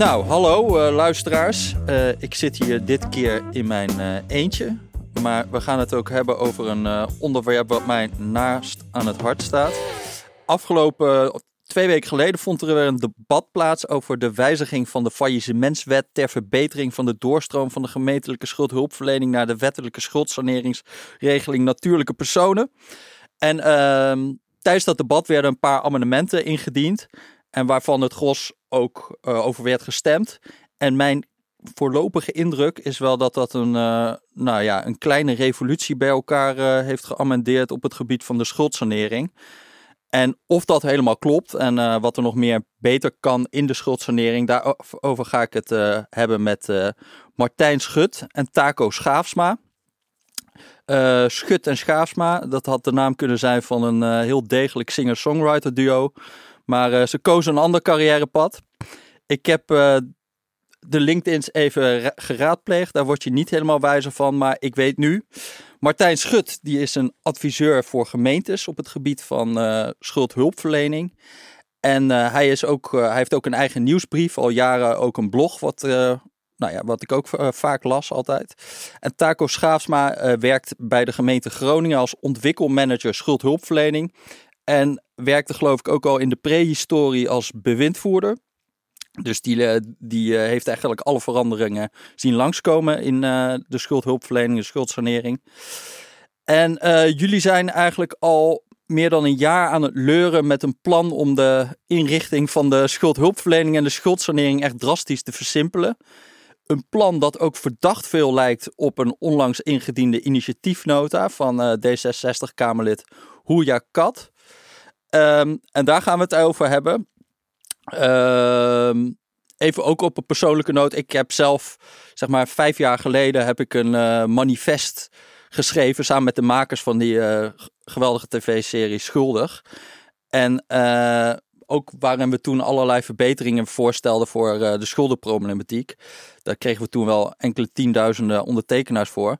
Nou, hallo uh, luisteraars. Uh, ik zit hier dit keer in mijn uh, eentje. Maar we gaan het ook hebben over een onderwerp wat mij naast aan het hart staat. Afgelopen twee weken geleden vond er weer een debat plaats over de wijziging van de faillissementswet ter verbetering van de doorstroom van de gemeentelijke schuldhulpverlening naar de wettelijke schuldsaneringsregeling natuurlijke personen. En ehm, tijdens dat debat werden een paar amendementen ingediend. En waarvan het gros ook uh, over werd gestemd. En mijn voorlopige indruk is wel dat dat een, uh, nou ja, een kleine revolutie bij elkaar uh, heeft geamendeerd op het gebied van de schuldsanering. En of dat helemaal klopt en uh, wat er nog meer beter kan in de schuldsanering, daarover ga ik het hebben met Martijn Schut en Taco Schaafsma. Schut en Schaafsma, dat had de naam kunnen zijn van een heel degelijk singer-songwriter duo. Maar uh, ze kozen een ander carrièrepad. Ik heb uh, de LinkedIn's even geraadpleegd. Daar word je niet helemaal wijzer van. Maar ik weet nu. Martijn Schut, die is een adviseur voor gemeentes op het gebied van uh, schuldhulpverlening. En hij, is ook, hij heeft ook een eigen nieuwsbrief, al jaren ook een blog, wat, nou ja, wat ik ook vaak las altijd. En Taco Schaafsma werkt bij de gemeente Groningen als ontwikkelmanager schuldhulpverlening. En werkte geloof ik ook al in de prehistorie als bewindvoerder. Dus die, eh, die eh, heeft eigenlijk alle veranderingen zien langskomen in uh, de schuldhulpverlening, de schuldsanering. En jullie zijn eigenlijk al meer dan een jaar aan het leuren met een plan om de inrichting van de schuldhulpverlening en de schuldsanering echt drastisch te versimpelen. Een plan dat ook verdacht veel lijkt op een onlangs ingediende initiatiefnota van D66-Kamerlid Hoeja Kat. Um, en daar gaan we het over hebben. Um, even ook op een persoonlijke noot. Ik heb zelf, zeg maar, vijf jaar geleden heb ik een uh, manifest geschreven samen met de makers van die uh, geweldige tv-serie Schuldig. En uh, ook waarin we toen allerlei verbeteringen voorstelden voor de schuldenproblematiek. Daar kregen we toen wel enkele tienduizenden ondertekenaars voor.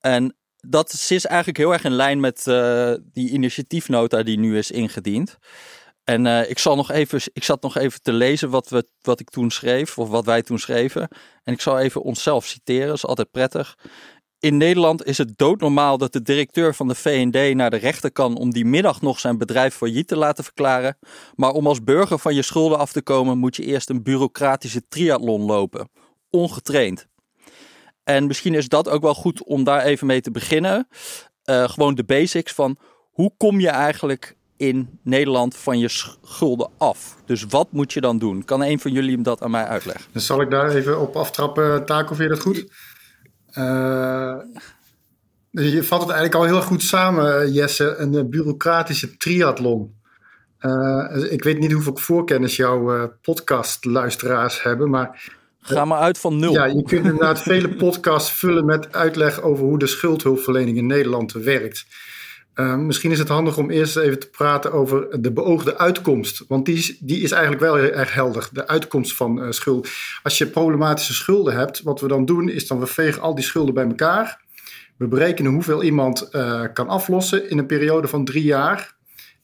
En dat is eigenlijk heel erg in lijn met uh, die initiatiefnota die nu is ingediend. En uh, ik, zal nog even, ik zat nog even te lezen wat, we, wat ik toen schreef, of wat wij toen schreven. En ik zal even onszelf citeren, dat is altijd prettig. In Nederland is het doodnormaal dat de directeur van de VND naar de rechter kan om die middag nog zijn bedrijf failliet te laten verklaren. Maar om als burger van je schulden af te komen, moet je eerst een bureaucratische triathlon lopen. Ongetraind. En misschien is dat ook wel goed om daar even mee te beginnen. Uh, gewoon de basics van hoe kom je eigenlijk in Nederland van je schulden af? Dus wat moet je dan doen? Kan een van jullie dat aan mij uitleggen? Dus zal ik daar even op aftrappen, Taco, vind je dat goed? Uh, je vat het eigenlijk al heel goed samen, Jesse. Een bureaucratische triathlon. Ik weet niet hoeveel voorkennis jouw podcastluisteraars hebben, maar Ga maar uit van nul. Ja, je kunt inderdaad vele podcasts vullen met uitleg over hoe de schuldhulpverlening in Nederland werkt. Uh, misschien is het handig om eerst even te praten over de beoogde uitkomst. Want die is, die is eigenlijk wel heel erg helder. De uitkomst van uh, schuld. Als je problematische schulden hebt, wat we dan doen, is dan we vegen al die schulden bij elkaar. We berekenen hoeveel iemand uh, kan aflossen in een periode van drie jaar.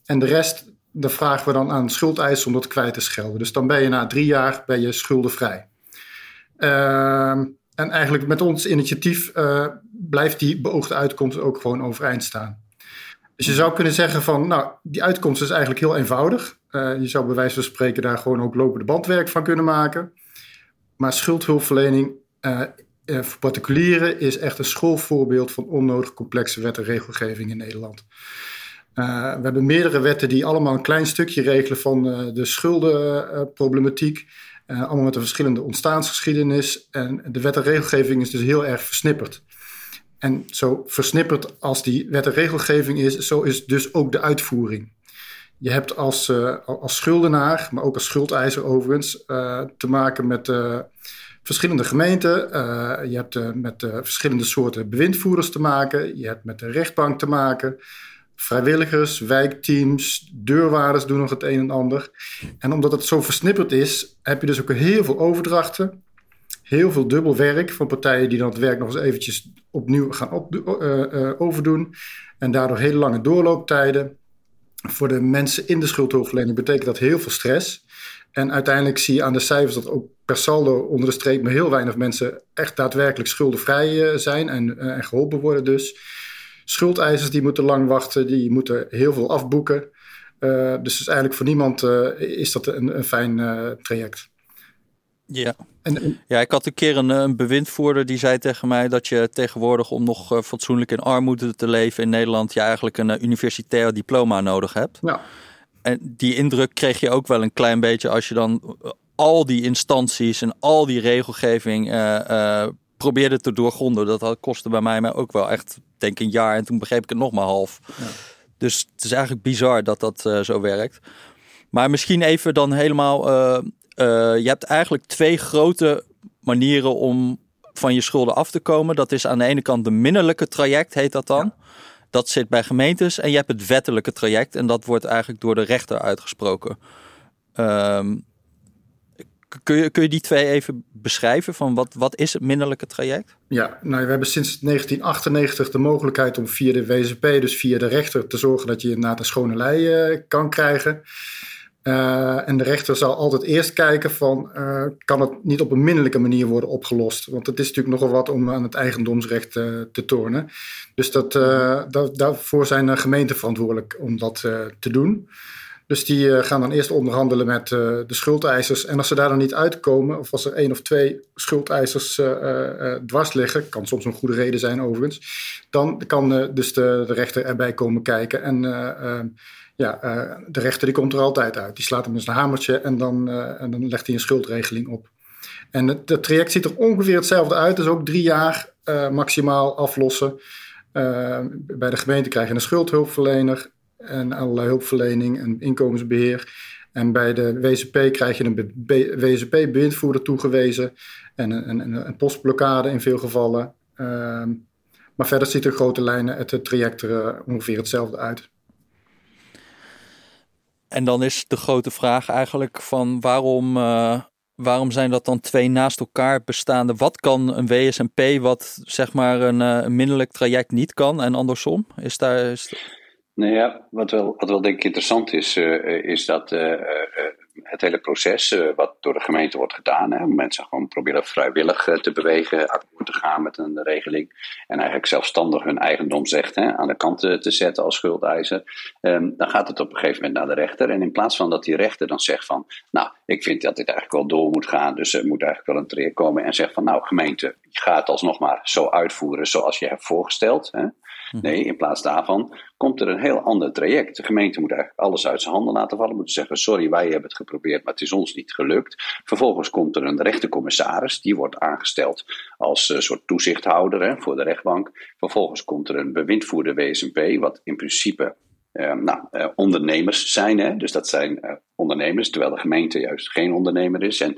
En de rest, daar vragen we dan aan schuldeisers om dat kwijt te schelden. Dus dan ben je na drie jaar ben je schuldenvrij. Ehm, en eigenlijk met ons initiatief uh, blijft die beoogde uitkomst ook gewoon overeind staan. Dus je zou kunnen zeggen van, nou, die uitkomst is eigenlijk heel eenvoudig. Uh, je zou bij wijze van spreken daar gewoon ook lopende bandwerk van kunnen maken. Maar schuldhulpverlening uh, voor particulieren is echt een schoolvoorbeeld van onnodig complexe wet en regelgeving in Nederland. we hebben meerdere wetten die allemaal een klein stukje regelen van de schuldenproblematiek. Uh, allemaal met een verschillende ontstaansgeschiedenis. En de wet en regelgeving is dus heel erg versnipperd. En zo versnipperd als die wet en regelgeving is, zo is dus ook de uitvoering. Je hebt als, uh, als schuldenaar, maar ook als schuldeiser overigens, uh, te maken met verschillende gemeenten. je hebt met verschillende soorten bewindvoerders te maken. Je hebt met de rechtbank te maken vrijwilligers, wijkteams, deurwaarders doen nog het een en ander. En omdat het zo versnipperd is, heb je dus ook heel veel overdrachten. Heel veel dubbel werk van partijen die dan het werk nog eens eventjes opnieuw gaan op, uh, uh, overdoen. En daardoor hele lange doorlooptijden. Voor de mensen in de schuldhulpverlening betekent dat heel veel stress. En uiteindelijk zie je aan de cijfers dat ook per saldo onder de streep maar heel weinig mensen echt daadwerkelijk schuldenvrij zijn en, en geholpen worden dus. Schuldeisers die moeten lang wachten, die moeten heel veel afboeken. dus, dus eigenlijk voor niemand is dat een, een fijn traject. Ja. En, ja, ik had een keer een, een, bewindvoerder die zei tegen mij dat je tegenwoordig om nog fatsoenlijk in armoede te leven in Nederland, je eigenlijk een universitair diploma nodig hebt. Ja. En die indruk kreeg je ook wel een klein beetje als je dan eh, al die instanties en al die regelgeving probeerde te doorgronden. Dat kostte bij mij ook wel echt, denk een jaar. En toen begreep ik het nog maar half. Ja. Dus het is eigenlijk bizar dat dat zo werkt. Maar misschien even dan helemaal uh, je hebt eigenlijk twee grote manieren om van je schulden af te komen. Dat is aan de ene kant de minnelijke traject, heet dat dan. Dat zit bij gemeentes. En je hebt het wettelijke traject. En dat wordt eigenlijk door de rechter uitgesproken. Ehm, kun, je, die twee even beschrijven? Van wat, wat is het minnelijke traject? Ja, nou, we hebben sinds 1998 de mogelijkheid om via de WZP, dus via de rechter, te zorgen dat je inderdaad een schone lei uh, kan krijgen. Uh, en de rechter zal altijd eerst kijken van, uh, kan het niet op een minnelijke manier worden opgelost? Want het is natuurlijk nogal wat om aan het eigendomsrecht te tornen. Dus dat, daarvoor zijn gemeenten verantwoordelijk om dat te doen. Dus die gaan dan eerst onderhandelen met de schuldeisers. En als ze daar dan niet uitkomen, of als er één of twee schuldeisers dwars liggen, kan soms een goede reden zijn overigens, dan kan dus de, de rechter erbij komen kijken en ja, uh, de rechter die komt er altijd uit. Die slaat hem eens een hamertje en dan, uh, en dan legt hij een schuldregeling op. En het, het, traject ziet er ongeveer hetzelfde uit. Dus ook drie jaar uh, maximaal aflossen. bij de gemeente krijg je een schuldhulpverlener en allerlei hulpverlening en inkomensbeheer. En bij de WZP krijg je een WZP-bewindvoerder toegewezen en een, een, een, postblokkade in veel gevallen. Ehm, maar verder ziet er grote lijnen het traject er ongeveer hetzelfde uit. En dan is de grote vraag eigenlijk van waarom, uh, waarom zijn dat dan twee naast elkaar bestaande? Wat kan een WSMP wat zeg maar een, uh, een minderlijk traject niet kan en andersom? Is daar... Nou ja, wat wel, wat wel denk ik interessant is, uh, is dat het hele proces wat door de gemeente wordt gedaan. Hè, mensen gewoon proberen vrijwillig te bewegen, akkoord te gaan met een regeling. En eigenlijk zelfstandig hun eigendomsrecht hè, aan de kant te, te zetten als schuldeiser. Um, dan gaat het op een gegeven moment naar de rechter. En in plaats van dat die rechter dan zegt van, nou, ik vind dat dit eigenlijk wel door moet gaan. Dus er moet eigenlijk wel een traject komen. En zegt van, nou, gemeente, je gaat alsnog maar zo uitvoeren zoals je hebt voorgesteld. Hè. Mhm. Nee, in plaats daarvan komt er een heel ander traject. De gemeente moet eigenlijk alles uit zijn handen laten vallen. Moet zeggen: sorry, wij hebben het geprobeerd, maar het is ons niet gelukt. Vervolgens komt er een rechtercommissaris, die wordt aangesteld als uh, soort toezichthouder hè, voor de rechtbank. Vervolgens komt er een bewindvoerder WSMP, wat in principe uh, nou, uh, ondernemers zijn. Hè? Dus dat zijn ondernemers, terwijl de gemeente juist geen ondernemer is. En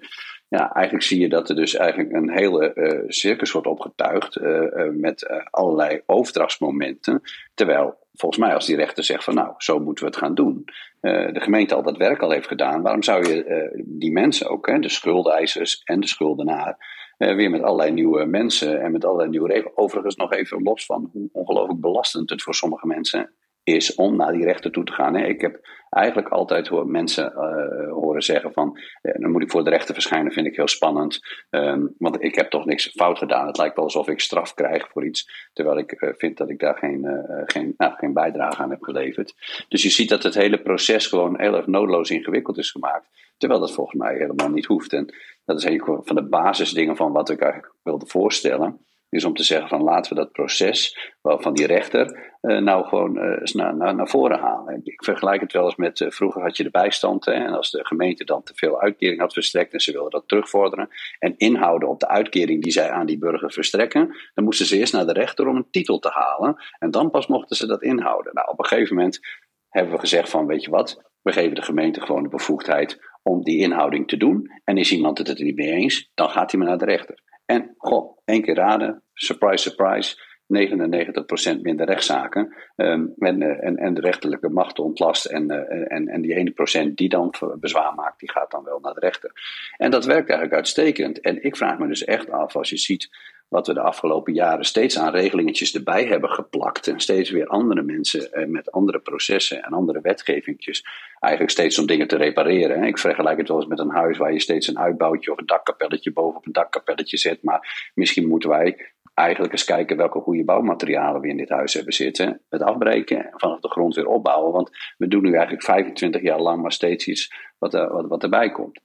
ja, eigenlijk zie je dat er dus eigenlijk een hele uh, circus wordt opgetuigd uh, uh, met allerlei overdrachtsmomenten. Terwijl volgens mij als die rechter zegt van nou, zo moeten we het gaan doen. de gemeente al dat werk al heeft gedaan. Waarom zou je die mensen ook, hè, de schuldeisers en de schuldenaar, weer met allerlei nieuwe mensen en met allerlei nieuwe regels. Overigens nog even los van hoe ongelooflijk belastend het voor sommige mensen is om naar die rechter toe te gaan. Ik heb eigenlijk altijd mensen uh, horen zeggen van, uh, dan moet ik voor de rechter verschijnen, vind ik heel spannend, um, want ik heb toch niks fout gedaan. Het lijkt wel alsof ik straf krijg voor iets, terwijl ik uh, vind dat ik daar geen, geen, nou, geen bijdrage aan heb geleverd. Dus je ziet dat het hele proces gewoon heel erg noodloos ingewikkeld is gemaakt, terwijl dat volgens mij helemaal niet hoeft. En dat is een van de basisdingen van wat ik eigenlijk wilde voorstellen is om te zeggen van laten we dat proces van die rechter uh, nou gewoon uh, naar, naar, naar voren halen. Ik vergelijk het wel eens met uh, vroeger had je de bijstand hè, en als de gemeente dan te veel uitkering had verstrekt en ze wilden dat terugvorderen en inhouden op de uitkering die zij aan die burger verstrekken, dan moesten ze eerst naar de rechter om een titel te halen en dan pas mochten ze dat inhouden. Nou, op een gegeven moment hebben we gezegd van weet je wat, we geven de gemeente gewoon de bevoegdheid om die inhouding te doen en is iemand het er niet mee eens, dan gaat hij maar naar de rechter. En, goh, één keer raden, surprise, surprise, 99% minder rechtszaken. Um, en, eh, en, en de rechterlijke macht ontlast. En, uh, en, en die ene procent die dan bezwaar maakt, die gaat dan wel naar de rechter. En dat werkt eigenlijk uitstekend. En ik vraag me dus echt af, als je ziet wat we de afgelopen jaren steeds aan regelingetjes erbij hebben geplakt. En steeds weer andere mensen eh, met andere processen en andere wetgevingjes. Eigenlijk steeds om dingen te repareren. Ik vergelijk het wel eens met een huis waar je steeds een uitbouwtje of een dakkapelletje bovenop een dakkapelletje zet. Maar misschien moeten wij eigenlijk eens kijken welke goede bouwmaterialen we in dit huis hebben zitten. Het afbreken en vanaf de grond weer opbouwen. Want we doen nu eigenlijk 25 jaar lang maar steeds iets wat, er, wat erbij komt.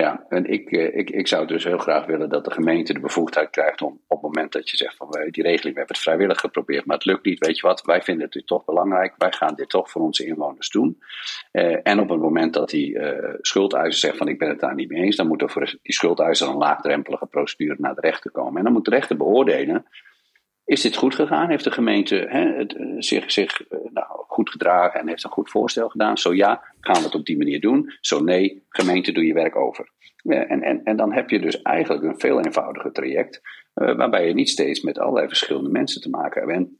Ja, en ik, eh, ik, ik zou dus heel graag willen dat de gemeente de bevoegdheid krijgt om op het moment dat je zegt van die regeling, we hebben het vrijwillig geprobeerd, maar het lukt niet, weet je wat, wij vinden het toch belangrijk, wij gaan dit toch voor onze inwoners doen. Eh, en op het moment dat die uh, schuldeiser zegt van ik ben het daar niet mee eens, dan moet er voor die schuldeiser een laagdrempelige procedure naar de rechter komen. En dan moet de rechter beoordelen is dit goed gegaan? Heeft de gemeente hè, eh, zich, zich eh, nou, goed gedragen en heeft een goed voorstel gedaan? Zo ja, gaan we het op die manier doen. Zo nee, gemeente, doe je werk over. en, en, en dan heb je dus eigenlijk een veel eenvoudiger traject, uh, waarbij je niet steeds met allerlei verschillende mensen te maken hebt. En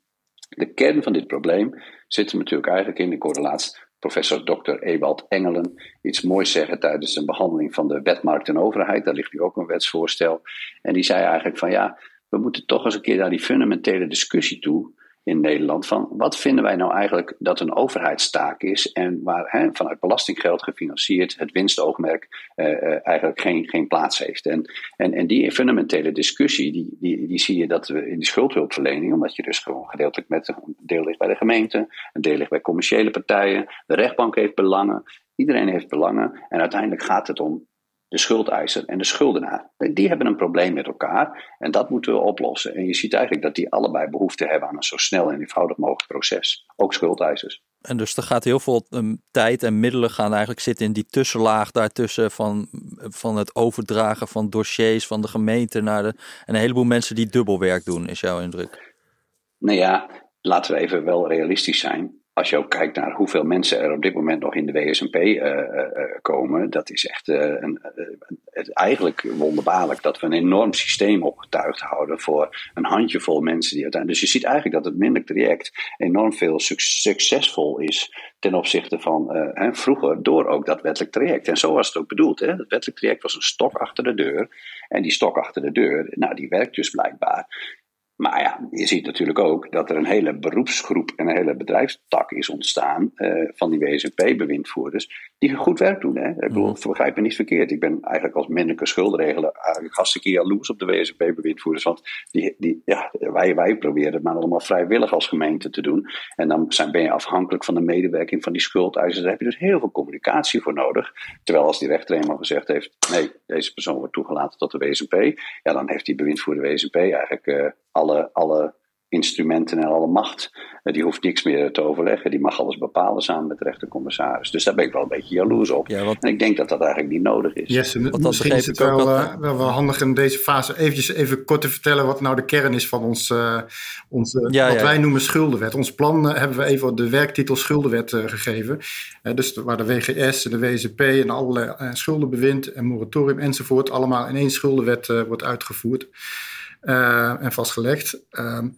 de kern van dit probleem zit er natuurlijk eigenlijk in. Ik hoorde laatst professor Dr. Ewald Engelen iets moois zeggen tijdens een behandeling van de wetmarkt en overheid. Daar ligt nu ook een wetsvoorstel. En die zei eigenlijk van ja we moeten toch eens een keer naar die fundamentele discussie toe in Nederland. Van wat vinden wij nou eigenlijk dat een overheidstaak is en waar hè, vanuit belastinggeld gefinancierd het winstoogmerk uh, uh, eigenlijk geen, geen plaats heeft. En, en, en die fundamentele discussie, die, die, die zie je dat we in die schuldhulpverlening, omdat je dus gewoon gedeeltelijk met een deel ligt bij de gemeente, een deel ligt bij commerciële partijen, de rechtbank heeft belangen, iedereen heeft belangen en uiteindelijk gaat het om de schuldeiser en de schuldenaar. Die hebben een probleem met elkaar en dat moeten we oplossen. En je ziet eigenlijk dat die allebei behoefte hebben aan een zo snel en eenvoudig mogelijk proces. Ook schuldeisers. En dus er gaat heel veel um, tijd en middelen gaan eigenlijk zitten in die tussenlaag daartussen van, van het overdragen van dossiers van de gemeente naar de. En een heleboel mensen die dubbelwerk doen, is jouw indruk? Nou ja, laten we even wel realistisch zijn als je ook kijkt naar hoeveel mensen er op dit moment nog in de WSMP uh, uh, komen, dat is echt een, eigenlijk wonderbaarlijk dat we een enorm systeem opgetuigd houden voor een handjevol mensen die uiteindelijk. Dus je ziet eigenlijk dat het minder traject enorm veel succesvol is ten opzichte van hè, vroeger door ook dat wettelijk traject. En zo was het ook bedoeld. Hè? Het wettelijk traject was een stok achter de deur. En die stok achter de deur, nou, die werkt dus blijkbaar. Maar ja, je ziet natuurlijk ook dat er een hele beroepsgroep en een hele bedrijfstak is ontstaan uh, van die WSMP-bewindvoerders, die goed werk doen. Hè? Ik bedoel, mm. begrijp me niet verkeerd. Ik ben eigenlijk als mannelijke schuldregelen eigenlijk hartstikke jaloers op de WSMP-bewindvoerders. Want die, die, ja, wij, wij proberen het maar allemaal vrijwillig als gemeente te doen. En dan zijn, ben je afhankelijk van de medewerking van die schuldeisers. Daar heb je dus heel veel communicatie voor nodig. Terwijl als die rechter eenmaal gezegd heeft, nee, deze persoon wordt toegelaten tot de WSMP, ja, dan heeft die bewindvoerder WSMP eigenlijk... Uh, alle, alle instrumenten en alle macht. Eh, die hoeft niks meer te overleggen. Die mag alles bepalen samen met de rechtercommissaris. Dus daar ben ik wel een beetje jaloers op. Ja, wat... En ik denk dat dat eigenlijk niet nodig is. Yes, wat misschien is het wel, uh, wel, wel, handig in deze fase eventjes even kort te vertellen wat nou de kern is van ons, uh, onze, ja, wat wij noemen schuldenwet. Ons plan hebben we even de werktitel schuldenwet gegeven. dus waar de WGS en de WZP en alle schuldenbewind en moratorium enzovoort allemaal in één schuldenwet wordt uitgevoerd. Eh, en vastgelegd. Ehm,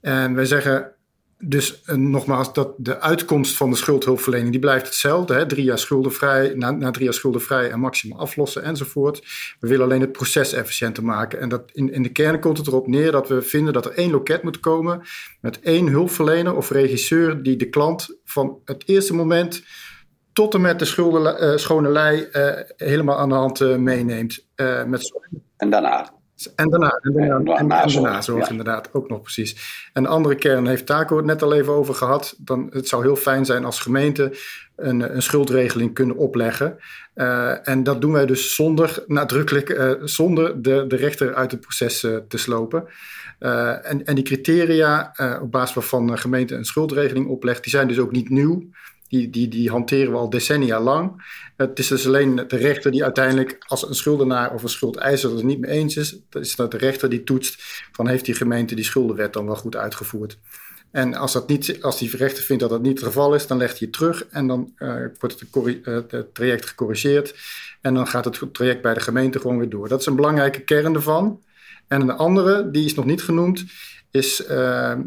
en wij zeggen dus uh, nogmaals dat de uitkomst van de schuldhulpverlening die blijft hetzelfde. Hè? Drie jaar schuldenvrij, na, na drie jaar schuldenvrij en maximaal aflossen enzovoort. We willen alleen het proces efficiënter maken. En dat in, in de kern komt het erop neer dat we vinden dat er één loket moet komen met één hulpverlener of regisseur die de klant van het eerste moment tot en met de schulden, uh, schone lei uh, helemaal aan de hand meeneemt. met... En daarna en daarna, en daarna, en, en, daarna zo inderdaad ook nog precies. En de andere kern heeft Taco het net al even over gehad. Dan, het zou heel fijn zijn als gemeente een, een schuldregeling kunnen opleggen. Uh, en dat doen wij dus zonder, nadrukkelijk, uh, zonder de, de rechter uit het proces uh, te slopen. en, en die criteria op basis waarvan de gemeente een schuldregeling oplegt, die zijn dus ook niet nieuw. Die, die, die hanteren we al decennia lang. Het is dus alleen de rechter die uiteindelijk, als een schuldenaar of een schuldeiser het niet mee eens is, dan is dat de rechter die toetst van heeft die gemeente die schuldenwet dan wel goed uitgevoerd. En als, dat niet, als die rechter vindt dat dat niet het geval is, dan legt hij het terug en dan uh, wordt het, uh, het, traject gecorrigeerd. En dan gaat het traject bij de gemeente gewoon weer door. Dat is een belangrijke kern ervan. En een andere, die is nog niet genoemd, is, uh,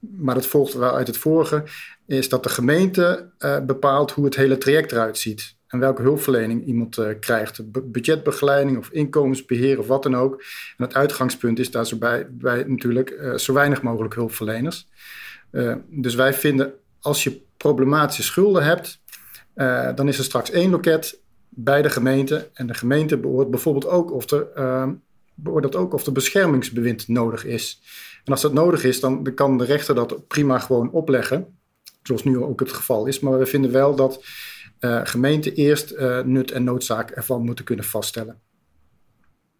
maar dat volgt wel uit het vorige, is dat de gemeente uh, bepaalt hoe het hele traject eruit ziet. en welke hulpverlening iemand uh, krijgt. budgetbegeleiding of inkomensbeheer of wat dan ook. En het uitgangspunt is daar zo bij, natuurlijk zo weinig mogelijk hulpverleners. Dus wij vinden als je problematische schulden hebt, dan is er straks één loket bij de gemeente. En de gemeente beoordeelt bijvoorbeeld ook of er, beoordeelt ook of er beschermingsbewind nodig is. En als dat nodig is, dan, kan de rechter dat prima gewoon opleggen. Zoals nu ook het geval is. Maar we vinden wel dat uh, gemeenten eerst uh, nut en noodzaak ervan moeten kunnen vaststellen.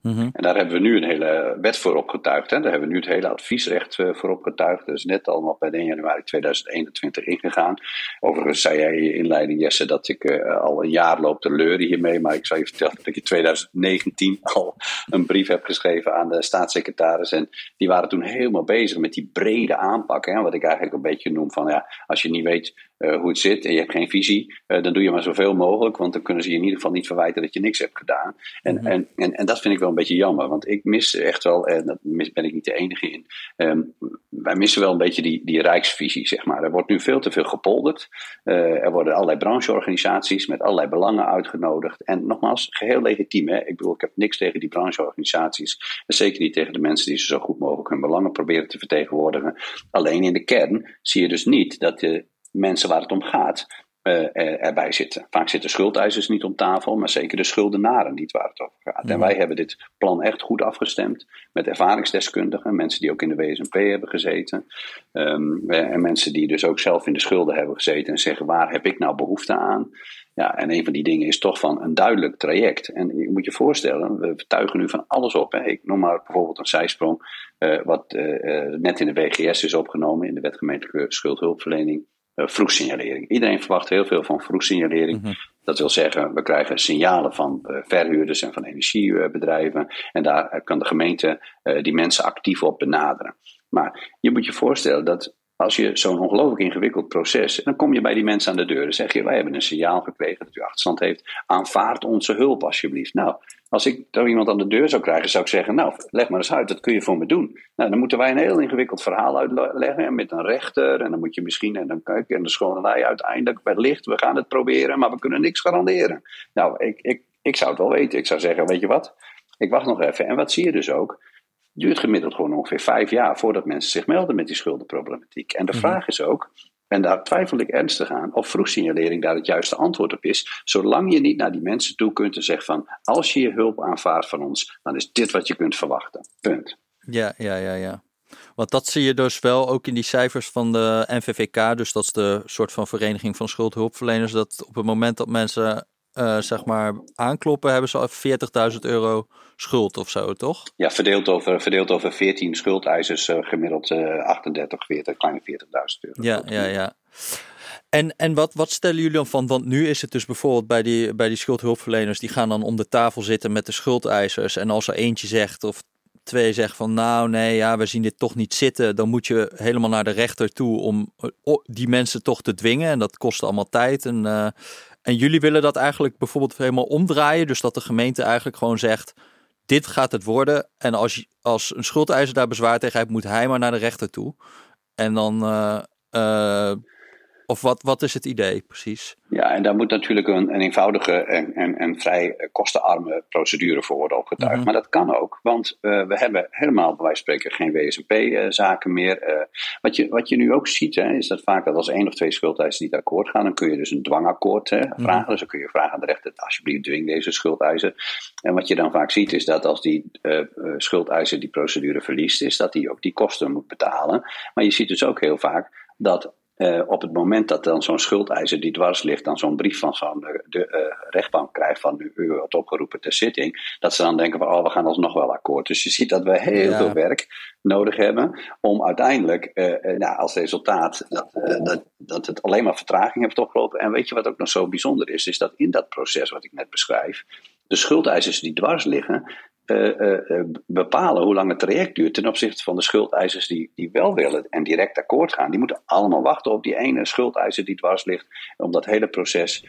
Mhm. En daar hebben we nu een hele wet voor opgetuigd. Hè? Daar hebben we nu het hele adviesrecht uh, voor opgetuigd. Dat is net allemaal bij 1 januari 2021 ingegaan. Overigens zei jij in je inleiding, Jesse, dat ik uh, al een jaar loop te leuren hiermee. Maar ik zou je vertellen dat ik in 2019 al een brief heb geschreven aan de staatssecretaris. En die waren toen helemaal bezig met die brede aanpak. Hè? Wat ik eigenlijk een beetje noem van, ja, als je niet weet uh, hoe het zit en je hebt geen visie, uh, dan doe je maar zoveel mogelijk, want dan kunnen ze je in ieder geval niet verwijten dat je niks hebt gedaan. En, mm-hmm. en, en, en dat vind ik wel een beetje jammer, want ik mis echt wel, en daar ben ik niet de enige in, um, wij missen wel een beetje die, die rijksvisie, zeg maar. Er wordt nu veel te veel gepolderd. Uh, er worden allerlei brancheorganisaties met allerlei belangen uitgenodigd. En nogmaals, geheel legitiem. Hè? Ik bedoel, ik heb niks tegen die brancheorganisaties. En zeker niet tegen de mensen die ze zo goed mogelijk hun belangen proberen te vertegenwoordigen. Alleen in de kern zie je dus niet dat de mensen waar het om gaat uh, erbij zitten. Vaak zitten schuldeisers niet om tafel, maar zeker de schuldenaren niet waar het over gaat. En wij hebben dit plan echt goed afgestemd met ervaringsdeskundigen, mensen die ook in de WSMP hebben gezeten. Um, en mensen die dus ook zelf in de schulden hebben gezeten en zeggen: waar heb ik nou behoefte aan? Ja, en een van die dingen is toch van een duidelijk traject. En je moet je voorstellen, we vertuigen nu van alles op. Hè. Ik noem maar bijvoorbeeld een zijsprong, uh, wat uh, net in de WGS is opgenomen, in de wetgemeentelijke schuldhulpverlening. Uh, vroegsignalering. Iedereen verwacht heel veel van vroegsignalering. Mm Dat wil zeggen, we krijgen signalen van uh, verhuurders en van energiebedrijven. En daar kan de gemeente die mensen actief op benaderen. Maar je moet je voorstellen dat als je zo'n ongelooflijk ingewikkeld proces. dan kom je bij die mensen aan de deur. Dan zeg je: Wij hebben een signaal gekregen dat u achterstand heeft. Aanvaard onze hulp alsjeblieft. Nou, als ik zo iemand aan de deur zou krijgen, zou ik zeggen: Nou, leg maar eens uit, dat kun je voor me doen. Nou, dan moeten wij een heel ingewikkeld verhaal uitleggen met een rechter. En dan moet je misschien, en dan kijk en de schoonelij uiteindelijk, wellicht, we gaan het proberen, maar we kunnen niks garanderen. Nou, ik, ik, ik zou het wel weten. Ik zou zeggen: Weet je wat? Ik wacht nog even. En wat zie je dus ook? duurt gemiddeld gewoon ongeveer vijf jaar voordat mensen zich melden met die schuldenproblematiek. En de mhm. vraag is ook, en daar twijfel ik ernstig aan, of vroegsignalering daar het juiste antwoord op is. Zolang je niet naar die mensen toe kunt en zegt van, als je je hulp aanvaardt van ons, dan is dit wat je kunt verwachten. Punt. Ja, ja, ja, ja. Want dat zie je dus wel ook in die cijfers van de NVVK, dus dat is de soort van vereniging van schuldhulpverleners, dat op het moment dat mensen uh, zeg maar aankloppen, hebben ze al 40.000 euro schuld of zo, toch? Ja, verdeeld over, verdeeld over 14 schuldeisers, uh, gemiddeld uh, 38, 40, kleine 40.000 euro. Ja, ja, ja. En, en wat, wat stellen jullie dan van? Want nu is het dus bijvoorbeeld bij die, bij die schuldhulpverleners, die gaan dan om de tafel zitten met de schuldeisers. En als er eentje zegt of twee zegt van nou nee, ja, we zien dit toch niet zitten, dan moet je helemaal naar de rechter toe om eh, die mensen toch te dwingen. En dat kost allemaal tijd. En, uh, en jullie willen dat eigenlijk bijvoorbeeld helemaal omdraaien. Dus dat de gemeente eigenlijk gewoon zegt: dit gaat het worden. En als, als een schuldeiser daar bezwaar tegen heeft, moet hij maar naar de rechter toe. En dan uh, of wat, wat is het idee precies? Ja, en daar moet natuurlijk een, een eenvoudige en, en, en vrij kostenarme procedure voor worden opgetuigd. Mhm. Maar dat kan ook, want uh, we hebben helemaal bij wijze van spreken geen WSMP-zaken uh, meer. Uh, wat, je, wat je nu ook ziet, hè, is dat vaak dat als één of twee schuldeisers niet akkoord gaan, dan kun je dus een dwangakkoord hè, mhm. vragen. Dus dan kun je vragen aan de rechter, alsjeblieft dwing deze schuldeiser. En wat je dan vaak ziet, is dat als die schuldeiser die procedure verliest, is dat hij ook die kosten moet betalen. Maar je ziet dus ook heel vaak dat uh, op het moment dat dan zo'n schuldeiser die dwars ligt, dan zo'n brief van zo'n eh, de, uh, rechtbank krijgt van u, u wordt opgeroepen ter zitting, dat ze dan denken van oh, we gaan alsnog wel akkoord. Dus je ziet dat we heel veel werk nodig hebben om uiteindelijk nou, als resultaat dat, dat, dat het alleen maar vertraging heeft opgelopen. En weet je wat ook nog zo bijzonder is, is dat in dat proces wat ik net beschrijf, de schuldeisers die dwars liggen, bepalen hoe lang het traject duurt ten opzichte van de schuldeisers die, die wel willen en direct akkoord gaan. Die moeten allemaal wachten op die ene schuldeiser die dwars ligt om dat hele proces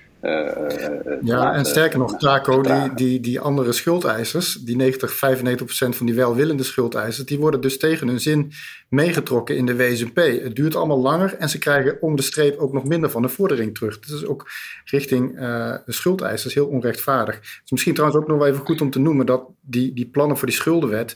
ja, en sterker nog, Taco, die, die, die andere schuldeisers, die 90, 95 procent van die welwillende schuldeisers, die worden dus tegen hun zin meegetrokken in de WSP. Het duurt allemaal langer en ze krijgen om de streep ook nog minder van de vordering terug. Dat is ook richting uh, de schuldeisers heel onrechtvaardig. Het is misschien trouwens ook nog wel even goed om te noemen dat die, die plannen voor die schuldenwet,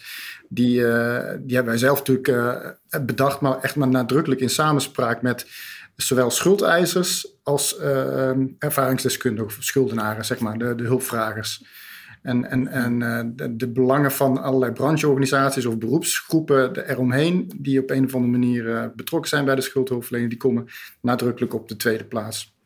die, uh, die hebben wij zelf natuurlijk uh, bedacht, maar echt maar nadrukkelijk in samenspraak met zowel schuldeisers als uh, ervaringsdeskundigen of schuldenaren, zeg maar, de, de hulpvragers. En, en, en de, de, belangen van allerlei brancheorganisaties of beroepsgroepen eromheen, die op een of andere manier betrokken zijn bij de schuldhulpverlening, die komen nadrukkelijk op de tweede plaats.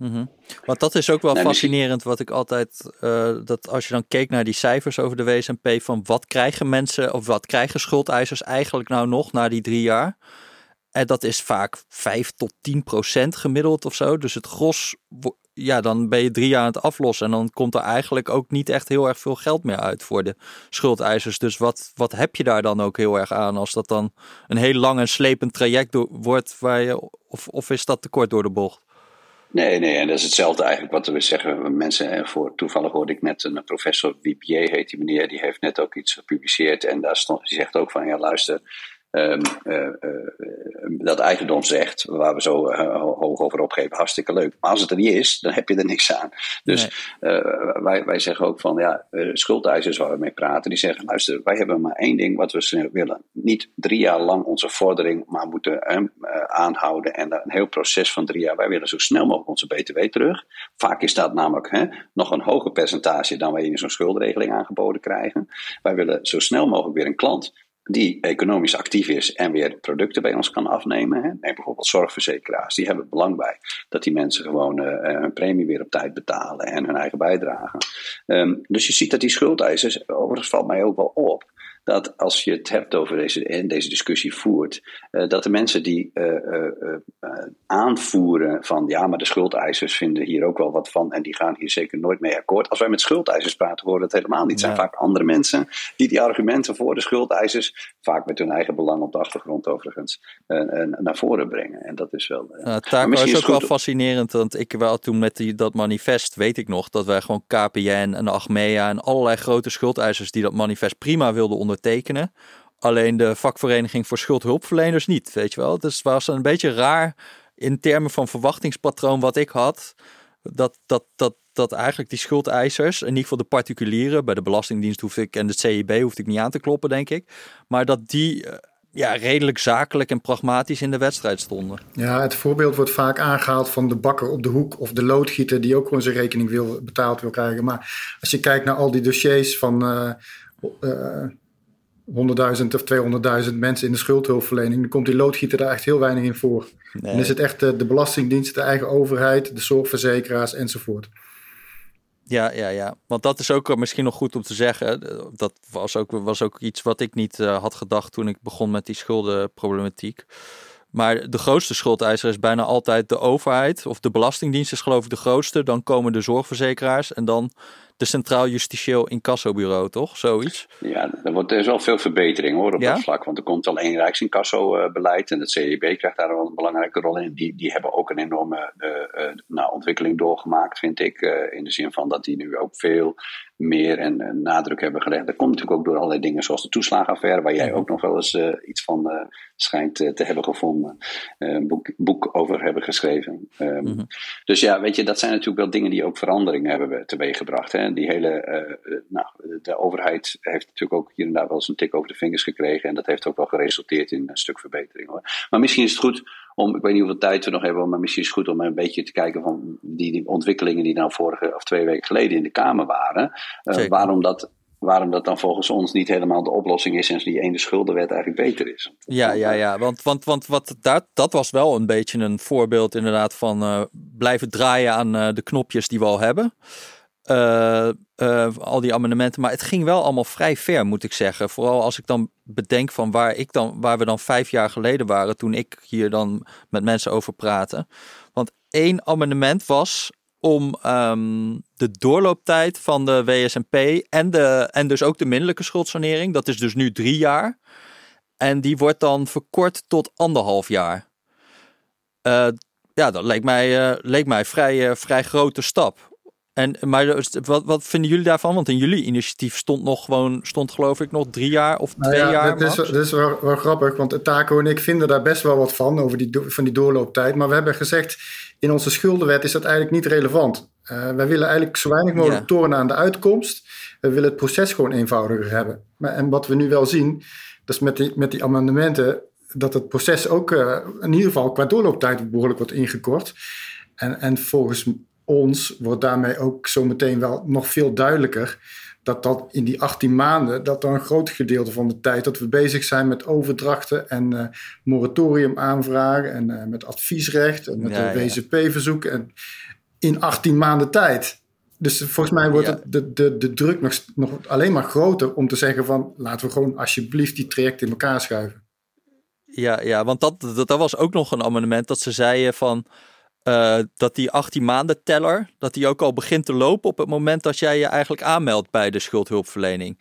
Mm -hmm. Want dat is ook wel fascinerend, wat ik altijd, uh, dat als je dan keek naar die cijfers over de WSMP, van wat krijgen mensen of wat krijgen schuldeisers eigenlijk nou nog na die drie jaar? En dat is vaak 5 tot 10 procent gemiddeld of zo. Dus het gros, ja, dan ben je drie jaar aan het aflossen. En dan komt er eigenlijk ook niet echt heel erg veel geld meer uit voor de schuldeisers. Dus wat, wat heb je daar dan ook heel erg aan als dat dan een heel lang en slepend traject wordt? Waar je, of, of is dat te kort door de bocht? Nee, nee, en dat is hetzelfde eigenlijk wat we zeggen. Mensen, voor, toevallig hoorde ik net een professor, Wipier heet die meneer, die heeft net ook iets gepubliceerd. En daar stond, die zegt ook van, ja luister, Um, uh, uh, dat eigendomsrecht, waar we zo uh, hoog over opgeven, hartstikke leuk. Maar als het er niet is, dan heb je er niks aan. Dus nee. wij, wij zeggen ook van, ja, schuldeisers waar we mee praten, die zeggen, luister, wij hebben maar één ding wat we willen. Niet drie jaar lang onze vordering, maar moeten aanhouden en een heel proces van drie jaar. Wij willen zo snel mogelijk onze BTW terug. Vaak is dat namelijk hè, nog een hoger percentage dan wij in zo'n schuldregeling aangeboden krijgen. Wij willen zo snel mogelijk weer een klant die economisch actief is en weer producten bij ons kan afnemen. Neem bijvoorbeeld zorgverzekeraars, die hebben belang bij dat die mensen gewoon uh, hun premie weer op tijd betalen en hun eigen bijdrage. Um, dus je ziet dat die schuldeisers, overigens valt mij ook wel op, dat als je het hebt over deze, en deze discussie voert, uh, dat de mensen die uh, uh, aanvoeren van ja, maar de schuldeisers vinden hier ook wel wat van en die gaan hier zeker nooit mee akkoord. Als wij met schuldeisers praten, horen het helemaal niet. Het zijn vaak andere mensen die die argumenten voor de schuldeisers, vaak met hun eigen belang op de achtergrond overigens, naar voren brengen. En dat is wel. Uh, Taco is ook wel fascinerend, want ik wel toen met die, dat manifest, weet ik nog, dat wij gewoon KPN en Achmea en allerlei grote schuldeisers die dat manifest prima wilden ondertekenen. Alleen de vakvereniging voor schuldhulpverleners niet, weet je wel. Dus het was een beetje raar in termen van verwachtingspatroon wat ik had. Dat, dat, dat, dat eigenlijk die schuldeisers, in ieder geval de particulieren, bij de Belastingdienst hoef ik en de CIB hoefde ik niet aan te kloppen, denk ik. Maar dat die eh, ja, redelijk zakelijk en pragmatisch in de wedstrijd stonden. Ja, het voorbeeld wordt vaak aangehaald van de bakker op de hoek of de loodgieter die ook gewoon zijn rekening wil, betaald wil krijgen. Maar als je kijkt naar al die dossiers van uh, uh, 100.000 of 200.000 mensen in de schuldhulpverlening, dan komt die loodgieter daar echt heel weinig in voor. Nee. Dan is het echt de, de Belastingdienst, de eigen overheid, de zorgverzekeraars enzovoort. Ja, ja, ja. Want dat is ook misschien nog goed om te zeggen. Dat was ook, was ook iets wat ik niet uh, had gedacht toen ik begon met die schuldenproblematiek. Maar de grootste schuldeiser is bijna altijd de overheid. Of de Belastingdienst is geloof ik de grootste. Dan komen de zorgverzekeraars. En dan de Centraal Justitieel Incassobureau, toch? Zoiets. Ja, er, wordt, er is wel veel verbetering hoor op ja? dat vlak. Want er komt al één Rijksincassobeleid en het CEB krijgt daar wel een belangrijke rol in. Die, die hebben ook een enorme uh, uh, nou, ontwikkeling doorgemaakt, vind ik. Uh, in de zin van dat die nu ook veel meer en, nadruk hebben gelegd. Dat komt natuurlijk ook door allerlei dingen zoals de toeslagenaffaire, waar jij ook nog wel eens iets van schijnt te hebben gevonden. Een boek, boek over hebben geschreven. Um, mm -hmm. Dus ja, weet je, dat zijn natuurlijk wel dingen die ook veranderingen hebben teweeggebracht. Hè? Die hele, uh, nou, de overheid heeft natuurlijk ook hier en daar wel eens een tik over de vingers gekregen. En dat heeft ook wel geresulteerd in een stuk verbetering hoor. Maar misschien is het goed om, ik weet niet hoeveel tijd we nog hebben, maar misschien is het goed om een beetje te kijken van die, die ontwikkelingen die nou vorige of twee weken geleden in de Kamer waren. Uh, waarom dat waarom dat dan volgens ons niet helemaal de oplossing is en die ene schuldenwet eigenlijk beter is. Ja, ja, ja. Want, want, want wat, dat, dat was wel een beetje een voorbeeld inderdaad van uh, blijven draaien aan uh, de knopjes die we al hebben. Uh, uh, al die amendementen. Maar het ging wel allemaal vrij ver, moet ik zeggen. Vooral als ik dan bedenk van waar, ik dan, waar we dan vijf jaar geleden waren. Toen ik hier dan met mensen over praatte. Want één amendement was om ehm, de doorlooptijd van de WSMP en, de, en dus ook de minderlijke schuldsanering. Dat is dus nu drie jaar. En die wordt dan verkort tot anderhalf jaar. Uh, ja, dat leek mij, leek mij vrij, vrij grote stap. En, maar wat, wat vinden jullie daarvan? Want in jullie initiatief stond nog gewoon, stond geloof ik nog drie jaar of nou twee ja, jaar. Dat is, dat is wel, wel, grappig, want Taco en ik vinden daar best wel wat van, over die, van die doorlooptijd. Maar we hebben gezegd, in onze schuldenwet is dat eigenlijk niet relevant. Uh, wij willen eigenlijk zo weinig mogelijk ja. tornen aan de uitkomst. We willen het proces gewoon eenvoudiger hebben. Maar, en wat we nu wel zien, dat is met die, met die amendementen, dat het proces ook uh, in ieder geval qua doorlooptijd behoorlijk wordt ingekort. En, en volgens ons wordt daarmee ook zometeen wel nog veel duidelijker dat dat in die 18 maanden, dat dan een groot gedeelte van de tijd dat we bezig zijn met overdrachten en uh, moratorium aanvragen en uh, met adviesrecht en met ja, de WCP-verzoek en in 18 maanden tijd. Dus volgens mij wordt het, de, de, de druk nog, nog alleen maar groter om te zeggen van laten we gewoon alsjeblieft die trajecten in elkaar schuiven. Ja, ja want dat, dat, dat was ook nog een amendement dat ze zeiden van uh, dat die 18 maanden teller, dat die ook al begint te lopen op het moment dat jij je eigenlijk aanmeldt bij de schuldhulpverlening.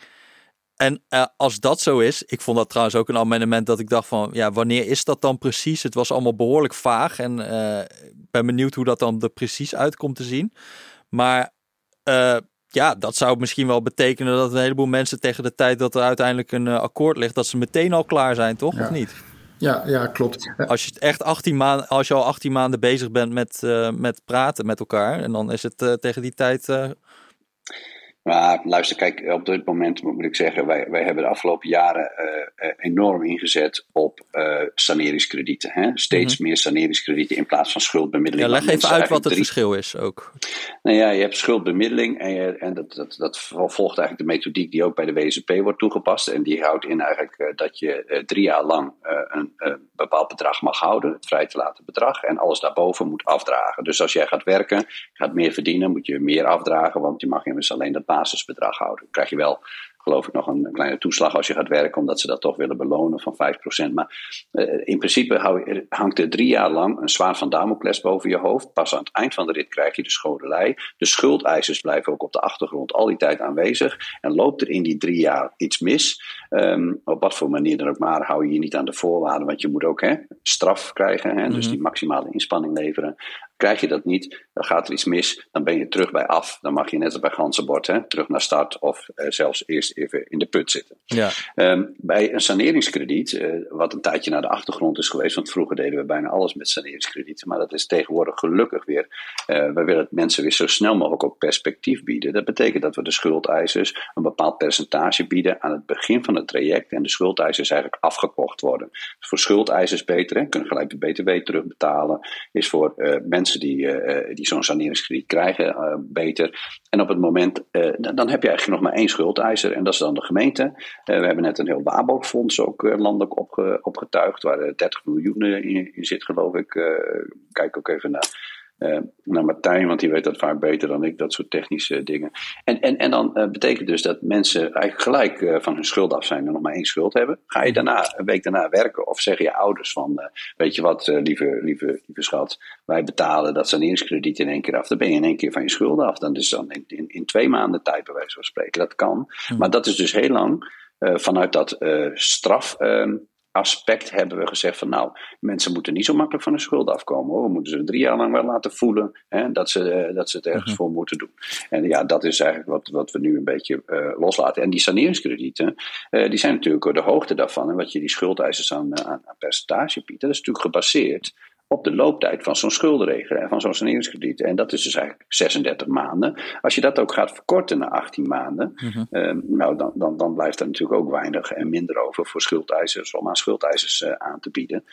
En uh, als dat zo is, ik vond dat trouwens ook een amendement dat ik dacht van, ja, wanneer is dat dan precies? Het was allemaal behoorlijk vaag en uh, ik ben benieuwd hoe dat dan er precies uitkomt te zien. Maar ja, dat zou misschien wel betekenen dat een heleboel mensen tegen de tijd dat er uiteindelijk een akkoord ligt, dat ze meteen al klaar zijn, toch? Ja. Of niet? Ja, ja, klopt. Als je echt 18 maanden, als je al 18 maanden bezig bent met, uh, met praten met elkaar, en dan is het uh, tegen die tijd. Uh... Maar luister, kijk, op dit moment moet ik zeggen, wij, wij hebben de afgelopen jaren enorm ingezet op saneringskredieten. Hè? Steeds mm -hmm. meer saneringskredieten in plaats van schuldbemiddeling. Ja, leg even uit wat het drie... verschil is ook. Nou ja, je hebt schuldbemiddeling en, je, en dat, dat, dat volgt eigenlijk de methodiek die ook bij de WSP wordt toegepast. En die houdt in eigenlijk dat je drie jaar lang een bepaald bedrag mag houden, het vrij te laten bedrag, en alles daarboven moet afdragen. Dus als jij gaat werken, gaat meer verdienen, moet je meer afdragen, want je mag immers alleen dat basisbedrag houden. Dan krijg je wel geloof ik nog een kleine toeslag als je gaat werken, omdat ze dat toch willen belonen van 5%. Maar uh, in principe hangt er drie jaar lang een zwaard van Damocles boven je hoofd. Pas aan het eind van de rit krijg je de schodelij. De schuldeisers blijven ook op de achtergrond al die tijd aanwezig. En loopt er in die drie jaar iets mis, um, op wat voor manier dan ook maar, hou je je niet aan de voorwaarden, want je moet ook hè, straf krijgen, hè, mm -hmm. dus die maximale inspanning leveren. Krijg je dat niet, dan gaat er iets mis, dan ben je terug bij af. Dan mag je net als bij Gansenbord hè, terug naar start of uh, zelfs eerst even in de put zitten. Ja. Um, bij een saneringskrediet, uh, wat een tijdje naar de achtergrond is geweest, want vroeger deden we bijna alles met saneringskredieten, maar dat is tegenwoordig gelukkig weer. Uh, we willen mensen weer zo snel mogelijk ook perspectief bieden. Dat betekent dat we de schuldeisers een bepaald percentage bieden aan het begin van het traject en de schuldeisers eigenlijk afgekocht worden. Dus voor schuldeisers beter, hè, kunnen gelijk de BTW terugbetalen, is voor mensen die, uh, die zo'n saneringskrediet krijgen uh, beter. En op het moment, dan, dan, heb je eigenlijk nog maar één schuldeiser en dat is dan de gemeente. we hebben net een heel WABO-fonds ook landelijk opge, opgetuigd, waar 30 miljoen in, in, zit geloof ik. kijk ook even naar. Uh, naar Martijn, want die weet dat vaak beter dan ik, dat soort technische dingen. En, en, en dan uh, betekent dus dat mensen eigenlijk gelijk uh, van hun schuld af zijn en nog maar één schuld hebben. Ga je daarna, een week daarna werken of zeggen je ouders van, weet je wat, lieve, lieve, lieve schat, wij betalen dat saneringskrediet in één keer af. Dan ben je in één keer van je schulden af. Dan is dan in, in, in twee maanden tijd bij wijze van spreken. Dat kan. Hmm. Maar dat is dus heel lang vanuit dat straf ehm, aspect hebben we gezegd van nou, mensen moeten niet zo makkelijk van hun schuld afkomen hoor. We moeten ze drie jaar lang wel laten voelen hè, dat, ze, dat ze het ergens mm -hmm. voor moeten doen. En ja, dat is eigenlijk wat, wat we nu een beetje uh, loslaten. En die saneringskredieten, uh, die zijn natuurlijk de hoogte daarvan en wat je die schuldeisers aan, aan, aan percentage biedt, dat is natuurlijk gebaseerd op de looptijd van zo'n schuldenregeling en van zo'n saneringskrediet. En dat is dus eigenlijk 36 maanden. Als je dat ook gaat verkorten naar 18 maanden, mm -hmm. um, nou, dan, dan, dan blijft er natuurlijk ook weinig en minder over voor schuldeisers om aan schuldeisers uh, aan te bieden.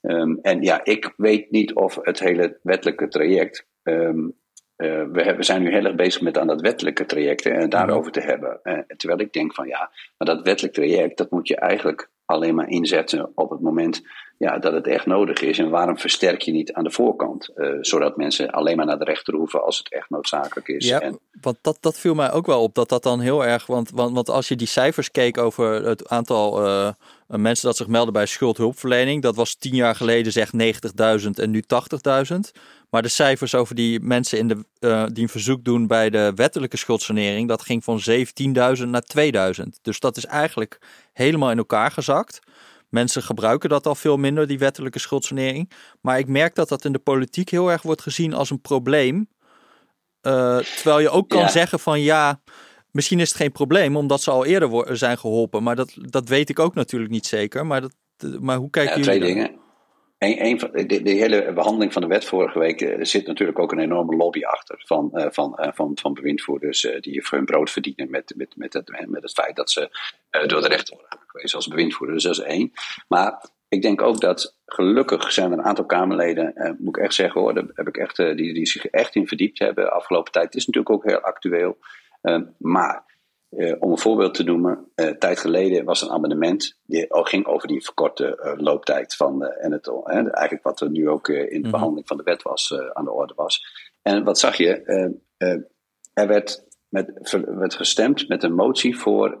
Um, en ja, ik weet niet of het hele wettelijke traject. Um, uh, we, we, zijn nu heel erg bezig met aan dat wettelijke traject en daarover te hebben. Uh, terwijl ik denk van ja, maar dat wettelijk traject, dat moet je eigenlijk alleen maar inzetten op het moment ja, dat het echt nodig is. En waarom versterk je niet aan de voorkant? Uh, zodat mensen alleen maar naar de rechter hoeven als het echt noodzakelijk is. Ja, en, want dat, dat viel mij ook wel op, dat dat dan heel erg... Want, want, want als je die cijfers keek over het aantal uh, mensen dat zich melden bij schuldhulpverlening. Dat was tien jaar geleden zeg 90.000 en nu 80.000. Maar de cijfers over die mensen in de, die een verzoek doen bij de wettelijke schuldsanering, dat ging van 17.000 naar 2000. Dus dat is eigenlijk helemaal in elkaar gezakt. Mensen gebruiken dat al veel minder, die wettelijke schuldsanering. Maar ik merk dat dat in de politiek heel erg wordt gezien als een probleem. Uh, terwijl je ook kan zeggen van ja, misschien is het geen probleem, omdat ze al eerder zijn geholpen. Maar dat, dat weet ik ook natuurlijk niet zeker. Maar, dat, maar hoe kijken ja, jullie Twee dingen. Een, een van, de, de, hele behandeling van de wet vorige week er zit natuurlijk ook een enorme lobby achter van, uh, van, uh, van, van bewindvoerders uh, die voor hun brood verdienen met, met, met, het, met het feit dat ze door de rechter worden aangewezen als bewindvoerder. Dus dat is één. Maar ik denk ook dat gelukkig zijn er een aantal Kamerleden, moet ik echt zeggen hoor, daar heb ik echt, die, die zich echt in verdiept hebben de afgelopen tijd. Het is natuurlijk ook heel actueel. Maar uh, om een voorbeeld te noemen, uh, tijd geleden was een amendement die ging over die verkorte uh, looptijd van en het, eigenlijk wat er nu ook in de mhm. behandeling van de wet was aan de orde was. En wat zag je? er werd, met, werd gestemd met een motie voor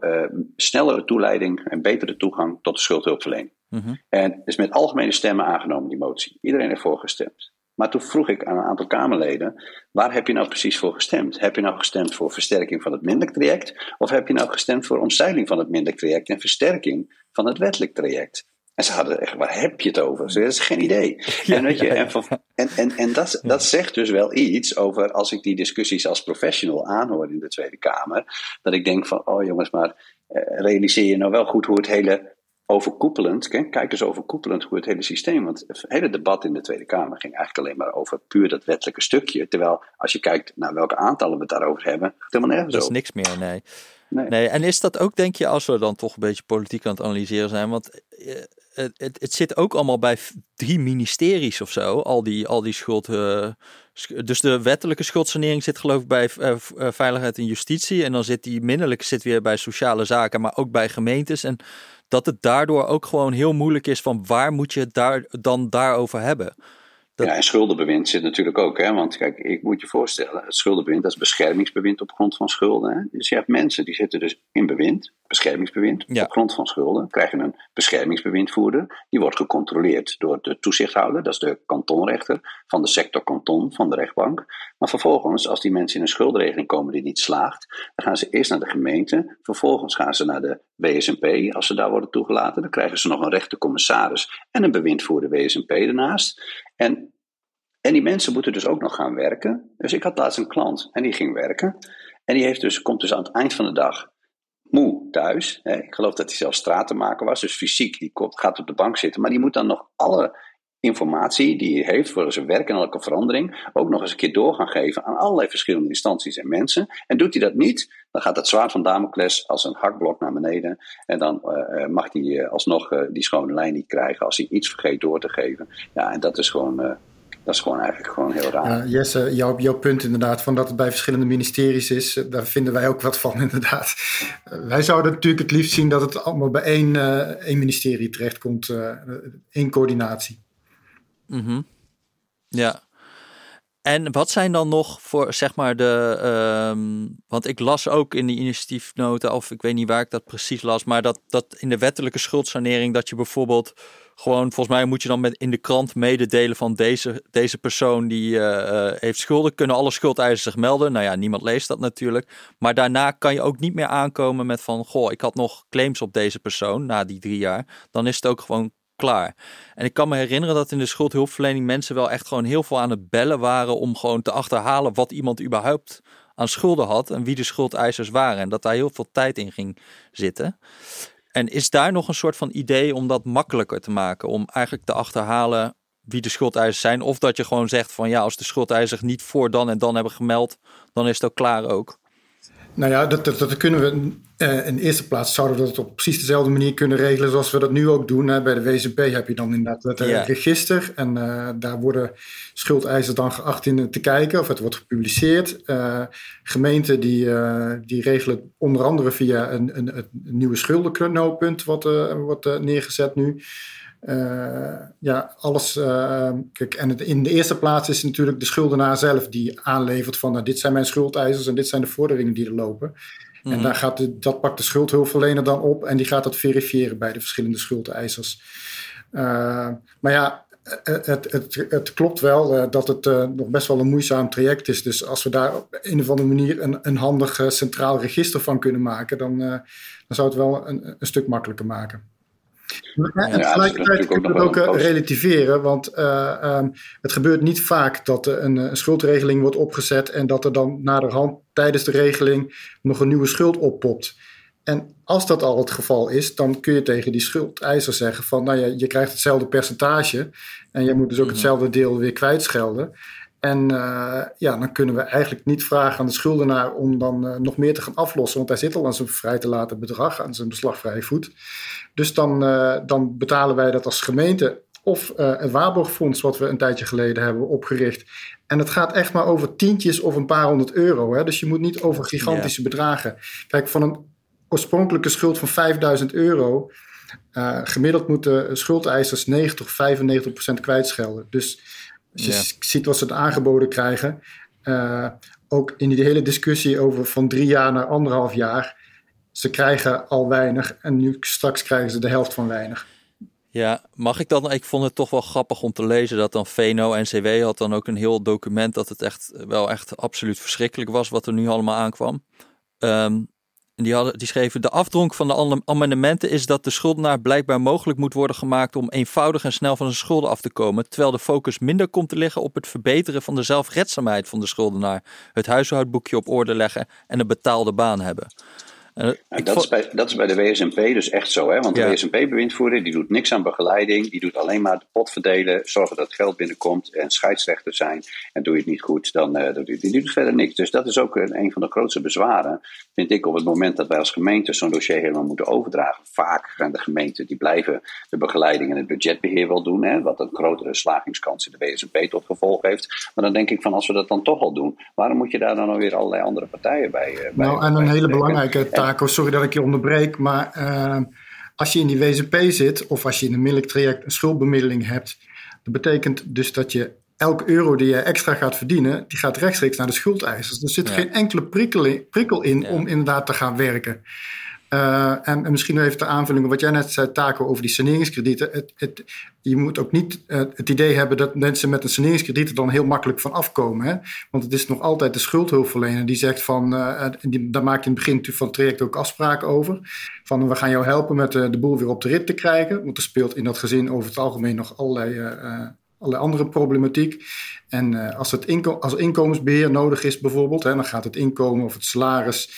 snellere toeleiding en betere toegang tot de schuldhulpverlening. Mm En is met algemene stemmen aangenomen die motie. Iedereen heeft voor gestemd. Maar toen vroeg ik aan een aantal Kamerleden: waar heb je nou precies voor gestemd? Heb je nou gestemd voor versterking van het mindelijk traject? Of heb je nou gestemd voor omzeiling van het mindelijk traject en versterking van het wettelijk traject? En ze hadden echt, waar heb je het over? Ze dat is geen idee. en, weet je, en, en, en, en dat, dat zegt dus wel iets over, als ik die discussies als professional aanhoor in de Tweede Kamer, dat ik denk van, oh jongens, maar eh, realiseer je nou wel goed hoe het hele overkoepelend, kijk eens overkoepelend hoe het hele systeem, want het hele debat in de Tweede Kamer ging eigenlijk alleen maar over puur dat wettelijke stukje. Terwijl als je kijkt naar welke aantallen we het daarover hebben, helemaal nergens Dat is niks meer, nee. nee. nee. En is dat ook, denk je, als we dan toch een beetje politiek aan het analyseren zijn, want eh, het, het, het zit ook allemaal bij drie ministeries of zo, al die, al die schuld. Uh, dus de wettelijke schuldsanering zit geloof ik bij uh, Veiligheid en Justitie. En dan zit die minderlijke zit weer bij Sociale Zaken, maar ook bij gemeentes. En dat het daardoor ook gewoon heel moeilijk is van waar moet je het daar dan daarover hebben. Ja, en schuldenbewind zit natuurlijk ook. Hè? Want kijk, ik moet je voorstellen, het schuldenbewind dat is beschermingsbewind op grond van schulden. Hè? Dus je hebt mensen die zitten dus in bewind, beschermingsbewind, op grond van schulden. Krijgen een beschermingsbewindvoerder. Die wordt gecontroleerd door de toezichthouder, dat is de kantonrechter van de sector kanton van de rechtbank. Maar vervolgens, als die mensen in een schuldenregeling komen die niet slaagt, dan gaan ze eerst naar de gemeente. Vervolgens gaan ze naar de WSMP, als ze daar worden toegelaten. Dan krijgen ze nog een rechtercommissaris en een bewindvoerder WSMP ernaast. En, en die mensen moeten dus ook nog gaan werken. Dus ik had laatst een klant en die ging werken. En die heeft dus, komt dus aan het eind van de dag moe thuis. Ik geloof dat hij zelfs stratenmaker was, dus fysiek, die gaat op de bank zitten. Maar die moet dan nog alle informatie die hij heeft voor zijn werk en elke verandering ook nog eens een keer door gaan geven aan allerlei verschillende instanties en mensen. En doet hij dat niet, dan gaat het zwaard van Damocles als een hakblok naar beneden. En dan uh, mag hij uh, alsnog die schone lijn niet krijgen als hij iets vergeet door te geven. Ja, en dat is gewoon dat is gewoon eigenlijk gewoon heel raar. Jesse, jouw, jouw punt inderdaad, van dat het bij verschillende ministeries is, eh, daar vinden wij ook wat van inderdaad. Wij zouden natuurlijk het liefst zien dat het allemaal bij één, één ministerie terechtkomt, één coördinatie. Mm Ja. En wat zijn dan nog voor, zeg maar, de. Um, want ik las ook in die initiatiefnota, of ik weet niet waar ik dat precies las, maar dat, dat in de wettelijke schuldsanering, dat je bijvoorbeeld gewoon, volgens mij moet je dan met in de krant mededelen van deze, deze persoon die uh, heeft schulden. Kunnen alle schuldeisers zich melden? Nou ja, niemand leest dat natuurlijk. Maar daarna kan je ook niet meer aankomen met van, goh, ik had nog claims op deze persoon na die drie jaar. Dan is het ook gewoon klaar. En ik kan me herinneren dat in de schuldhulpverlening mensen wel echt gewoon heel veel aan het bellen waren om gewoon te achterhalen wat iemand überhaupt aan schulden had en wie de schuldeisers waren. En dat daar heel veel tijd in ging zitten. En is daar nog een soort van idee om dat makkelijker te maken? Om eigenlijk te achterhalen wie de schuldeisers zijn? Of dat je gewoon zegt van ja, als de schuldeisers niet voor dan en dan hebben gemeld, dan is het ook klaar ook. Nou ja, dat, dat, dat kunnen we uh, in de eerste plaats zouden we dat op precies dezelfde manier kunnen regelen zoals we dat nu ook doen. Hè. Bij de WZP heb je dan inderdaad het uh, register en uh, daar worden schuldeisers dan geacht in te kijken of het wordt gepubliceerd. gemeenten die, die regelen onder andere via een, een, een nieuwe schuldenknooppunt wat wordt neergezet nu. Uh, ja, alles. Uh, kijk, en het, in de eerste plaats is natuurlijk de schuldenaar zelf die aanlevert van nou, dit zijn mijn schuldeisers en dit zijn de vorderingen die er lopen. En mhm. daar gaat de, dat pakt de schuldhulpverlener dan op en die gaat dat verifiëren bij de verschillende schuldeisers. Uh, maar ja, het, het, het, klopt wel dat het nog best wel een moeizaam traject is. Dus als we daar op een of andere manier een, een handig centraal register van kunnen maken, dan, dan zou het wel een, een stuk makkelijker maken. En tegelijkertijd kunnen we het ook eh, relativeren, want uh, um, het gebeurt niet vaak dat er een, een, schuldregeling wordt opgezet en dat er dan naderhand tijdens de regeling nog een nieuwe schuld oppopt. En als dat al het geval is, dan kun je tegen die schuldeiser zeggen van, nou ja, je krijgt hetzelfde percentage en je moet dus ook mhm. hetzelfde deel weer kwijtschelden. En uh, ja, dan kunnen we eigenlijk niet vragen aan de schuldenaar om dan uh, nog meer te gaan aflossen, want hij zit al aan zijn vrij te laten bedrag, aan zijn beslagvrije voet. Dus dan, uh, dan betalen wij dat als gemeente of een waarborgfonds wat we een tijdje geleden hebben opgericht. En het gaat echt maar over tientjes of een paar honderd euro. Hè? Dus je moet niet over gigantische bedragen. Kijk, van een oorspronkelijke schuld van 5000 euro. gemiddeld moeten schuldeisers 90 of 95 procent kwijtschelden. Dus als je ziet wat ze het aangeboden krijgen. Uh, ook in die hele discussie over van drie jaar naar anderhalf jaar. Ze krijgen al weinig en nu straks krijgen ze de helft van weinig. Ja, mag ik dan? Ik vond het toch wel grappig om te lezen dat dan VNO-NCW had dan ook een heel document dat het echt wel echt absoluut verschrikkelijk was wat er nu allemaal aankwam. Um, en die, hadden, die schreven: De afdronk van de amendementen is dat de schuldenaar blijkbaar mogelijk moet worden gemaakt om eenvoudig en snel van zijn schulden af te komen, terwijl de focus minder komt te liggen op het verbeteren van de zelfredzaamheid van de schuldenaar, het huishoudboekje op orde leggen en een betaalde baan hebben. Uh, dat, is bij, dat is bij de WSMP dus echt zo, hè? want de WSMP-bewindvoerder die doet niks aan begeleiding, die doet alleen maar de pot verdelen, zorgen dat geld binnenkomt en scheidsrechter zijn. En doe je het niet goed, dan uh, doet die doet verder niks. Dus dat is ook een, een, van de grootste bezwaren, vind ik, op het moment dat wij als gemeente zo'n dossier helemaal moeten overdragen. Vaak gaan de gemeenten die blijven de begeleiding en het budgetbeheer wel doen, hè, wat een grotere slagingskans in de WSMP tot gevolg heeft. Maar dan denk ik van als we dat dan toch al doen, waarom moet je daar dan alweer allerlei andere partijen bij? Uh, nou, en een hele belangrijke sorry dat ik je onderbreek, maar uh, als je in die WZP zit of als je in een milktraject een schuldbemiddeling hebt, dat betekent dus dat je elke euro die je extra gaat verdienen, die gaat rechtstreeks naar de schuldeisers. Er zit geen enkele prikkel, prikkel in om inderdaad te gaan werken. Uh, en, en, misschien even de aanvulling wat jij net zei, Taco, over die saneringskredieten. Het, het, je moet ook niet uh, het idee hebben dat mensen met een saneringskrediet er dan heel makkelijk van afkomen. Hè? Want het is nog altijd de schuldhulpverlener die zegt van, uh, die, daar maak je in het begin van het traject ook afspraken over. Van we gaan jou helpen met de boel weer op de rit te krijgen. Want er speelt in dat gezin over het algemeen nog allerlei andere problematiek. En als, het als inkomensbeheer nodig is bijvoorbeeld, hè, dan gaat het inkomen of het salaris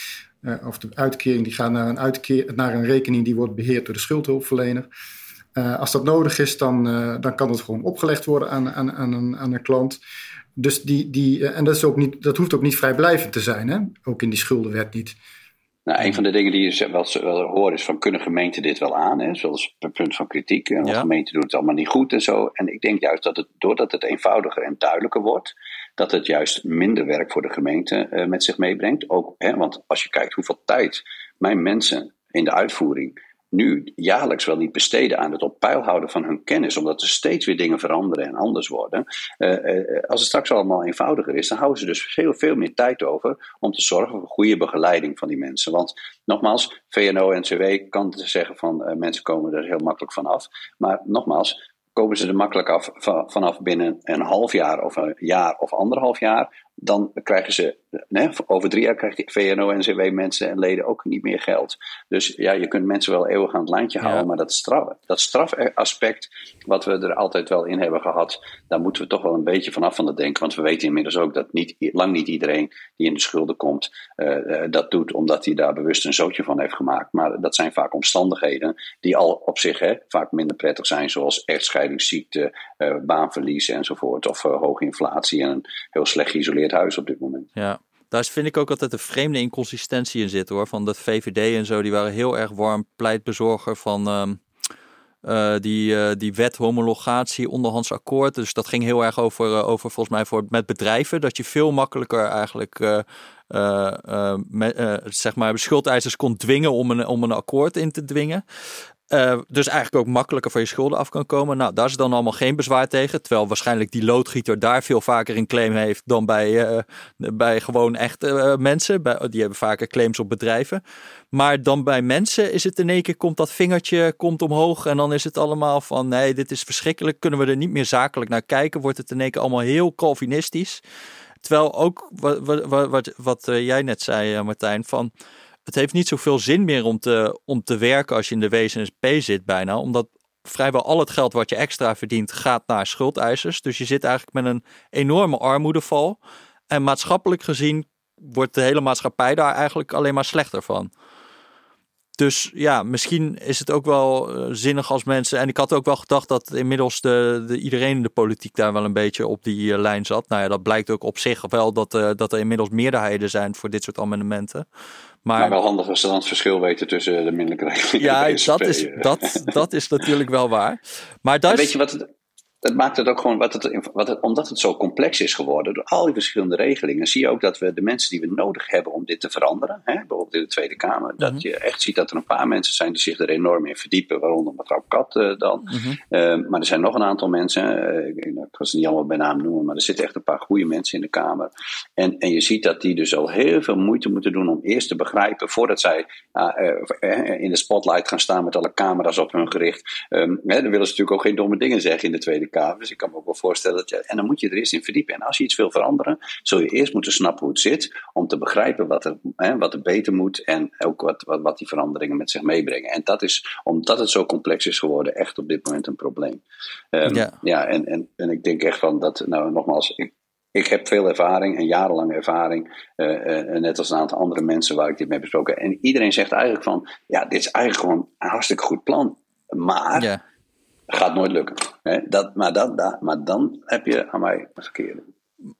uh, of de uitkering die gaat naar een, uitkeer, naar een rekening die wordt beheerd door de schuldhulpverlener. Uh, als dat nodig is, dan, uh, dan kan het gewoon opgelegd worden aan, aan, aan, een, aan een klant. Dus die, die, en dat, is ook niet, dat hoeft ook niet vrijblijvend te zijn, hè? ook in die schuldenwet niet. Nou, een van de dingen die je wel, wel hoort is van kunnen gemeenten dit wel aan? Hè? Zoals per punt van kritiek. En ja. gemeenten doen het allemaal niet goed en zo. En ik denk juist dat het, doordat het eenvoudiger en duidelijker wordt, dat het juist minder werk voor de gemeente uh, met zich meebrengt. Ook, hè, want als je kijkt hoeveel tijd mijn mensen in de uitvoering nu jaarlijks wel niet besteden aan het op peil houden van hun kennis, omdat er steeds weer dingen veranderen en anders worden. Uh, uh, als het straks allemaal eenvoudiger is, dan houden ze dus veel, veel meer tijd over om te zorgen voor goede begeleiding van die mensen. Want nogmaals, VNO-NCW kan zeggen van mensen komen er heel makkelijk vanaf. Maar nogmaals, komen ze er makkelijk af vanaf binnen een half jaar of een jaar of anderhalf jaar, dan krijgen ze, nee, over drie jaar krijgt VNO-NCW mensen en leden ook niet meer geld. Dus ja, je kunt mensen wel eeuwig aan het lijntje houden, maar dat, straf, dat strafaspect, wat we er altijd wel in hebben gehad, daar moeten we toch wel een beetje vanaf van het denken. Want we weten inmiddels ook dat niet, lang niet iedereen die in de schulden komt, uh, dat doet omdat hij daar bewust een zootje van heeft gemaakt. Maar dat zijn vaak omstandigheden die al op zich hè, vaak minder prettig zijn, zoals echtscheidingsziekte, uh, baanverlies enzovoort, of uh, hoge inflatie en een heel slecht geïsoleerd huis op dit moment. Ja, daar vind ik ook altijd een vreemde inconsistentie in zitten hoor. Van de VVD en zo, die waren heel erg warm pleitbezorger van um, uh, die, uh, die wet homologatie onderhands akkoord. Dus dat ging heel erg over, uh, over volgens mij voor, met bedrijven. Dat je veel makkelijker eigenlijk met, zeg maar schuldeisers kon dwingen om een, om een akkoord in te dwingen. Uh, dus eigenlijk ook makkelijker van je schulden af kan komen. Nou, daar is dan allemaal geen bezwaar tegen. Terwijl waarschijnlijk die loodgieter daar veel vaker een claim heeft dan bij, uh, bij gewoon echte uh, mensen. Bij, die hebben vaker claims op bedrijven. Maar dan bij mensen is het in één keer, komt dat vingertje komt omhoog. En dan is het allemaal van, nee, dit is verschrikkelijk. Kunnen we er niet meer zakelijk naar kijken? Wordt het in één keer allemaal heel Calvinistisch. Terwijl ook wat, wat, wat, wat jij net zei, Martijn, van het heeft niet zoveel zin meer om te, om te werken als je in de WSNP zit bijna. Omdat vrijwel al het geld wat je extra verdient gaat naar schuldeisers. Dus je zit eigenlijk met een enorme armoedeval. En maatschappelijk gezien wordt de hele maatschappij daar eigenlijk alleen maar slechter van. Dus ja, misschien is het ook wel uh, zinnig als mensen. En ik had ook wel gedacht dat inmiddels de, de iedereen in de politiek daar wel een beetje op die uh, lijn zat. Nou ja, dat blijkt ook op zich wel dat, uh, dat er inmiddels meerderheden zijn voor dit soort amendementen. Maar, maar wel handig als ze dan het verschil weten tussen de minderlijke ja, en de dat is, dat, dat is natuurlijk wel waar. Maar daar weet je wat het, dat maakt het ook gewoon, wat het, wat het, omdat het zo complex is geworden, door al die verschillende regelingen, zie je ook dat we de mensen die we nodig hebben om dit te veranderen, hè, bijvoorbeeld in de Tweede Kamer, dat mhm. je echt ziet dat er een paar mensen zijn die zich er enorm in verdiepen, waaronder mevrouw Kat uh, dan. Mm uh, maar er zijn nog een aantal mensen, uh, ik, ga ze niet allemaal bij naam noemen, maar er zitten echt een paar goede mensen in de Kamer. En, en je ziet dat die dus al heel veel moeite moeten doen om eerst te begrijpen, voordat zij in de spotlight gaan staan met alle camera's op hun gericht. Um, hè, dan willen ze natuurlijk ook geen domme dingen zeggen in de Tweede Kamer. Dus ik kan me ook wel voorstellen dat je. En dan moet je er eerst in verdiepen. En als je iets wil veranderen, zul je eerst moeten snappen hoe het zit. Om te begrijpen wat er, hè, wat er beter moet. En ook wat, wat, wat die veranderingen met zich meebrengen. En dat is, omdat het zo complex is geworden, echt op dit moment een probleem. Um, ja, ja en, en, en ik denk echt van dat, nou nogmaals, ik, ik heb veel ervaring en jarenlange ervaring, uh, uh, net als een aantal andere mensen waar ik dit mee besproken. En iedereen zegt eigenlijk van, ja, dit is eigenlijk gewoon een hartstikke goed plan. Maar ja gaat nooit lukken. Hè? Dat, maar, dat, dat, maar dan heb je aan mij verkeerde.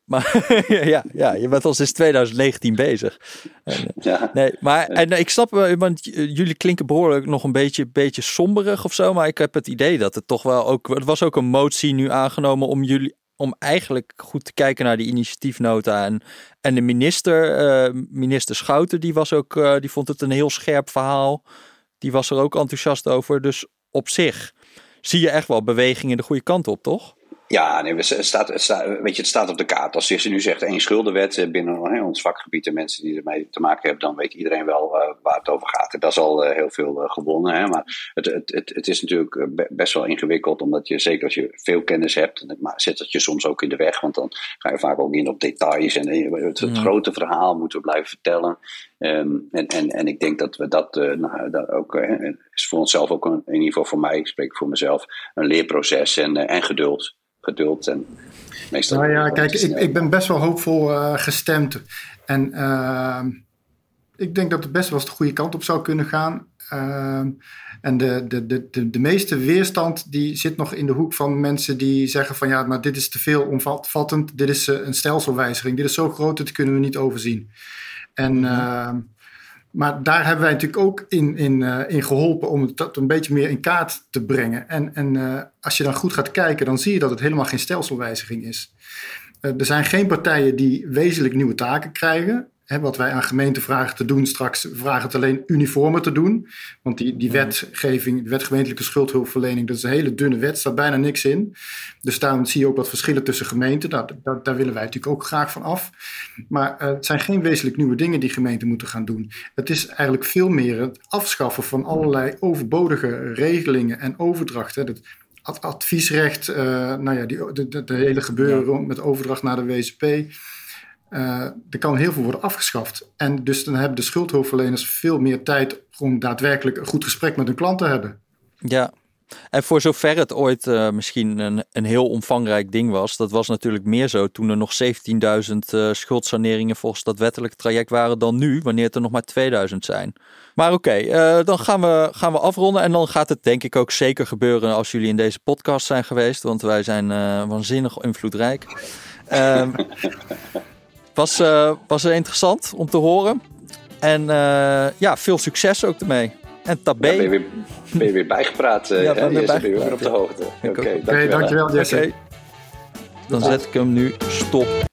Maar ja, ja, je bent al sinds 2019 bezig. Ja. Nee, maar en, ik snap, want jullie klinken behoorlijk nog een beetje, beetje somberig of zo. Maar ik heb het idee dat het toch wel ook. Er was ook een motie nu aangenomen om jullie. Om eigenlijk goed te kijken naar die initiatiefnota. En, en de minister, uh, minister Schouten, die was ook. Uh, die vond het een heel scherp verhaal. Die was er ook enthousiast over. Dus op zich zie je echt wel bewegingen de goede kant op, toch? Ja, nee, het, staat, het, staat, weet je, het staat op de kaart. Als je nu zegt één schuldenwet eh, binnen ons vakgebied en mensen die ermee te maken hebben, dan weet iedereen wel uh, waar het over gaat. En dat is al uh, heel veel uh, gewonnen. Hè? Maar het, het, het, het is natuurlijk best wel ingewikkeld, omdat je, zeker als je veel kennis hebt, en zet dat je soms ook in de weg, want dan ga je vaak ook in op details en het, het grote verhaal moeten we blijven vertellen. Um, en, en, en ik denk dat we dat, nou, dat ook, is voor onszelf ook een, in ieder geval voor mij, ik spreek voor mezelf, een leerproces en, en geduld geduld. En meestal nou ja, kijk, ik, ik ben best wel hoopvol uh, gestemd. En uh, ik denk dat het best wel eens de goede kant op zou kunnen gaan. Uh, en de, de, de, de, de meeste weerstand die zit nog in de hoek van mensen die zeggen van ja, maar dit is te veel omvattend. Dit is een stelselwijziging. Dit is zo groot, dat kunnen we niet overzien. En mhm. Maar daar hebben wij natuurlijk ook in, in, uh, in geholpen om het een beetje meer in kaart te brengen. En, en uh, als je dan goed gaat kijken, dan zie je dat het helemaal geen stelselwijziging is. Uh, er zijn geen partijen die wezenlijk nieuwe taken krijgen wat wij aan gemeenten vragen te doen straks, vragen het alleen uniformer te doen. Want die, die wetgeving, de wetgemeentelijke schuldhulpverlening, dat is een hele dunne wet, staat bijna niks in. Dus daarom zie je ook wat verschillen tussen gemeenten. Nou, daar, daar willen wij natuurlijk ook graag van af. Maar uh, het zijn geen wezenlijk nieuwe dingen die gemeenten moeten gaan doen. Het is eigenlijk veel meer het afschaffen van allerlei overbodige regelingen en overdrachten. Dat adviesrecht, uh, nou ja, die, de, de, de hele gebeuren met overdracht naar de WSP. Uh, er kan heel veel worden afgeschaft. En dus dan hebben de schuldhulpverleners veel meer tijd om daadwerkelijk een goed gesprek met hun klant te hebben. Ja, en voor zover het ooit uh, misschien een, een heel omvangrijk ding was, dat was natuurlijk meer zo toen er nog 17.000 uh, schuldsaneringen volgens dat wettelijke traject waren dan nu, wanneer het er nog maar 2000 zijn. Maar oké, okay, uh, dan gaan we, gaan we afronden en dan gaat het denk ik ook zeker gebeuren als jullie in deze podcast zijn geweest, want wij zijn waanzinnig invloedrijk. Was, uh, was interessant om te horen. En uh, ja, veel succes ook ermee. En tabé. Ja, ben, je weer, ben je weer bijgepraat? Uh, ja, ben, weer op de hoogte. Oké, okay, okay, dankjewel, dankjewel Jesse. Okay. Dan zet ik hem nu stop.